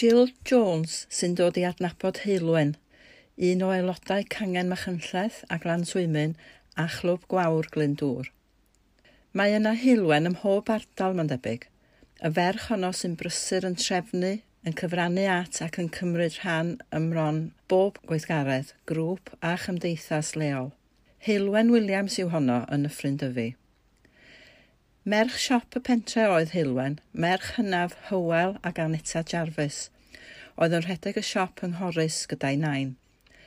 Jill Jones sy'n dod i adnabod heilwen, un o aelodau cangen Machynlleth a Glan Swymyn a Chlwb Gwawr Glyndŵr. Mae yna heilwen ym mhob ardal ma'n debyg. Y ferch honno sy'n brysur yn trefnu, yn cyfrannu at ac yn cymryd rhan ymron bob gweithgaredd, grŵp a chymdeithas leol. Heilwen Williams yw honno yn y Ffrindyfi. Merch siop y pentre oedd Hilwen, merch hynaf Hywel ac Anita Jarvis. Oedd yn rhedeg y siop yng Nghorys gyda'i nain,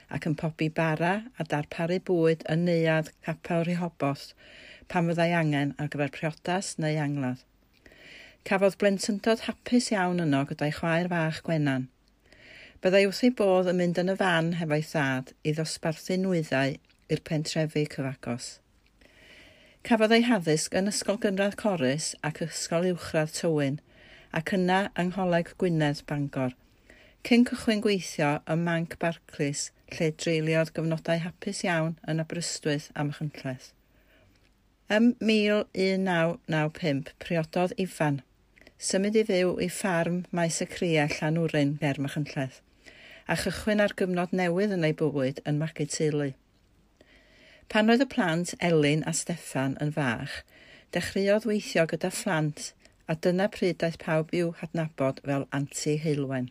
ac yn pobi bara a darparu bwyd yn neuad capel Rehoboth pan fyddai angen ar gyfer priodas neu angladd. Cafodd blentyndod hapus iawn yno gyda'i chwaer fach Gwenan. Byddai wrth ei bodd yn mynd yn y fan hefo'i thad i ddosbarthu nwyddau i'r pentrefi cyfagos. Cafodd ei haddysg yn Ysgol Gynradd Corus ac Ysgol Uwchradd Tywyn, ac yna yng Ngholeg Gwynedd Bangor. Cyn cychwyn gweithio ym Manc Barclays, lle dreuliodd gyfnodau hapus iawn yn Aberystwyth am chynlleth. Ym 1995 priododd Ifan, symud i fyw i ffarm maes y cria Llanwryn ger Machynlleth, a chychwyn ar gyfnod newydd yn ei bywyd yn magu teulu. Pan oedd y plant Elin a Steffan yn fach, dechreuodd weithio gyda phlant a dyna pryd daeth pawb i'w hadnabod fel anti heilwen.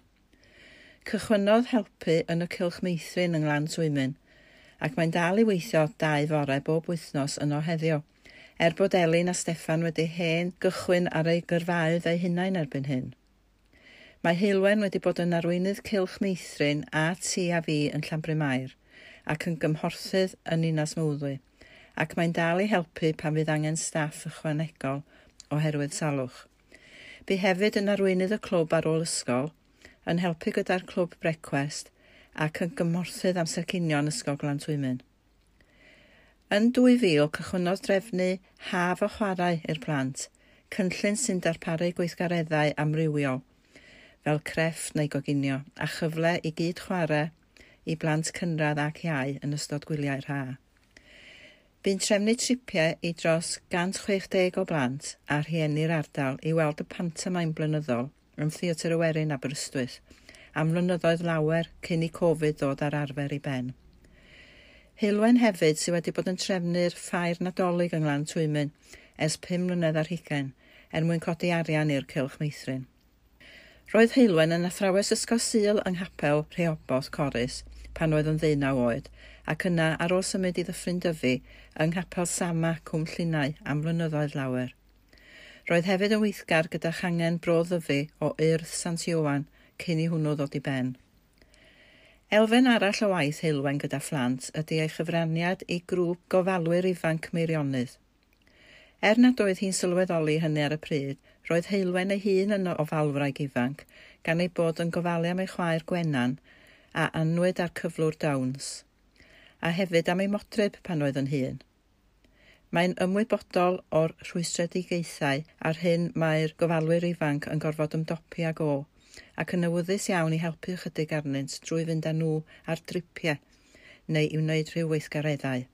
Cychwynodd helpu yn y cilch meithrin yng Nglan Twymyn, ac mae'n dal i weithio dau fore bob wythnos yno heddiw, er bod Elin a Steffan wedi hen gychwyn ar ei gyrfaoedd eu hunain erbyn hyn. Mae Heilwen wedi bod yn arweinydd cilch meithrin a ti a fi yn Llanbrymair ac yn gymhorthydd yn Ninas Mwddwy, ac mae'n dal i helpu pan fydd angen staff ychwanegol oherwydd salwch. Bu hefyd yn arweinydd y clwb ar ôl ysgol, yn helpu gyda'r clwb brecwest ac yn gymhorthydd amser cinion ysgol Glantwymyn. Yn 2000 cychwynodd drefnu Haf o Chwarae i'r plant, cynllun sy'n darparu gweithgareddau amrywiol, fel crefft neu goginio, a chyfle i gyd chwarae i blant cynradd ac iau yn ystod gwyliau'r ha. Bu'n trefnu tripiau i dros 160 o blant a rhieni'r ardal i weld y pantomain blynyddol yn Theatr Ywerin Aberystwyth am flynyddoedd lawer cyn i Covid ddod ar arfer i ben. Hilwen hefyd sydd wedi bod yn trefnu'r ffair nadolig yng Nglan Twymyn ers 5 mlynedd ar hugain er mwyn codi arian i'r Cylch Meithrin. Roedd Heilwen yn athrawes ysgol Sul yng Nghapel Rheobos Corus pan oedd yn ddeunaw oed, ac yna ar ôl symud i ddyffryn dyfu yng Nghapel Sama Cwm Llinau am flynyddoedd lawer. Roedd hefyd yn weithgar gyda changen bro ddyfu o Urdd Sant Iwan cyn i hwnnw ddod i ben. Elfen arall o waith heilwen gyda phlant ydy ei chyfraniad i grŵp gofalwyr ifanc Meirionydd. Er nad oedd hi'n sylweddoli hynny ar y pryd, roedd heilwen ei hun yn ofalwraig ifanc, gan ei bod yn gofalu am ei chwaer gwenan a anwyd ar cyflwr Downs, a hefyd am ei modryb pan oedd yn hun. Mae'n ymwybodol o'r rhwystredigaethau ar hyn mae'r gofalwyr ifanc yn gorfod ymdopi ag o, ac yn awyddus iawn i helpu ychydig arnynt drwy fynd â nhw ar dripiau neu i wneud rhyw weithgareddau.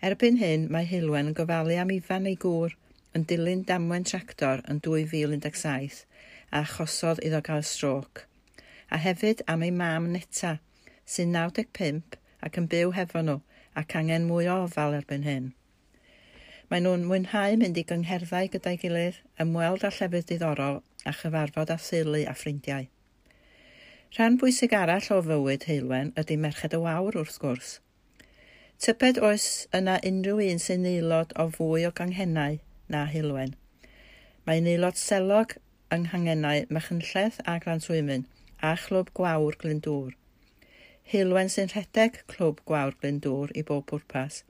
Erbyn hyn, mae Hilwen yn gofalu am ifan ei gŵr yn dilyn damwen tractor yn 2017 a achosodd iddo gael stroc. A hefyd am ei mam Neta, sy'n 95 ac yn byw hefo nhw ac angen mwy o ofal erbyn hyn. Mae nhw'n mwynhau mynd i gyngherddau gyda'i gilydd, ymweld â llefydd diddorol a chyfarfod â theulu a ffrindiau. Rhan bwysig arall o fywyd Heilwen ydy Merched y Wawr wrth gwrs – Tybed oes yna unrhyw un sy'n aelod o fwy o ganghennau na Hulwen. Mae'n aelod selog yng nghangennau Machynlleth a Glantwymyn a Chlwb Gwawr Glyndŵr. Hilwen sy'n rhedeg Clwb Gwawr Glyndŵr i bob pwrpas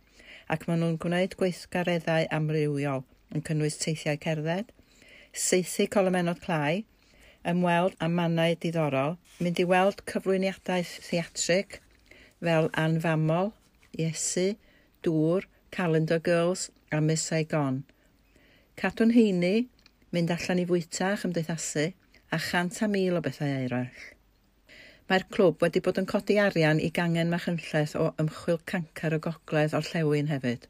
ac maen nhw'n gwneud gweithgareddau amrywiol yn cynnwys teithiau cerdded, seithi colomenod clai, ymweld â mannau diddorol, mynd i weld cyflwyniadau theatrig fel anfamol Iesu, Dŵr, Calendar Girls a Miss Saigon. Cadw'n heini, mynd allan i fwyta a chymdeithasu a chant a mil o bethau eraill. Mae'r clwb wedi bod yn codi arian i gangen Machynlleth o ymchwil cancer y gogledd o'r llewyn hefyd.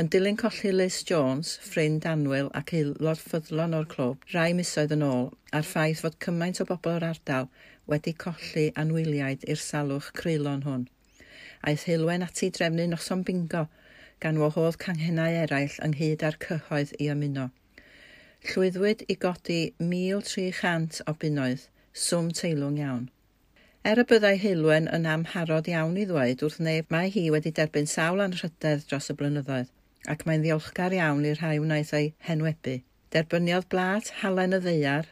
Yn dilyn colli Liz Jones, ffrind Anwyl ac aelod ffyddlon o'r clwb, rai misoedd yn ôl, a'r ffaith fod cymaint o bobl o'r ardal wedi colli anwyliaid i'r salwch creulon hwn aeth at ati drefnu noson bingo, gan wahodd canghennau eraill ynghyd â'r cyhoedd i ymuno. Llwyddwyd i godi 1,300 o bunnoedd, swm teilwng iawn. Er y byddai Hilwen yn amharod iawn i ddweud wrth neb mae hi wedi derbyn sawl anrhydedd dros y blynyddoedd, ac mae'n ddiolchgar iawn i'r rhai wnaeth ei henwebu. Derbyniodd blat halen y ddeiar,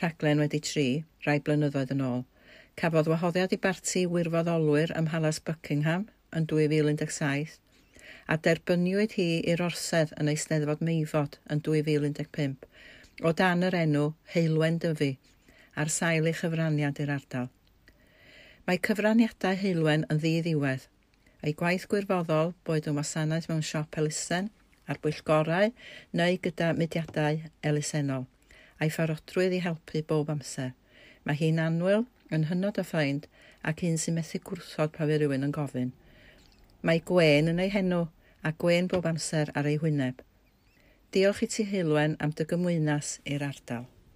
rhaglen wedi tri, rai blynyddoedd yn ôl – Cafodd wahoddiad i barti wirfoddolwyr ym Mhalas Buckingham yn 2017 a derbyniwyd hi i'r orsedd yn eisteddfod meifod yn 2015 o dan yr enw Heilwen Dyfu ar sail ei chyfraniad i'r ardal. Mae cyfraniadau Heilwen yn ddiddiwedd. Ei gwaith gwirfoddol boed yn wasanaeth mewn siop elusen, ar bwyllgorau neu gyda mudiadau elusennol a'i pharodrwydd i helpu bob amser. Mae hi'n anwyl yn hynod a ffaind ac un sy'n methu gwrthod pa fe rhywun yn gofyn. Mae gwen yn ei henw a gwen bob amser ar ei hwyneb. Diolch i ti Heilwen am dy gymwynas i'r ardal.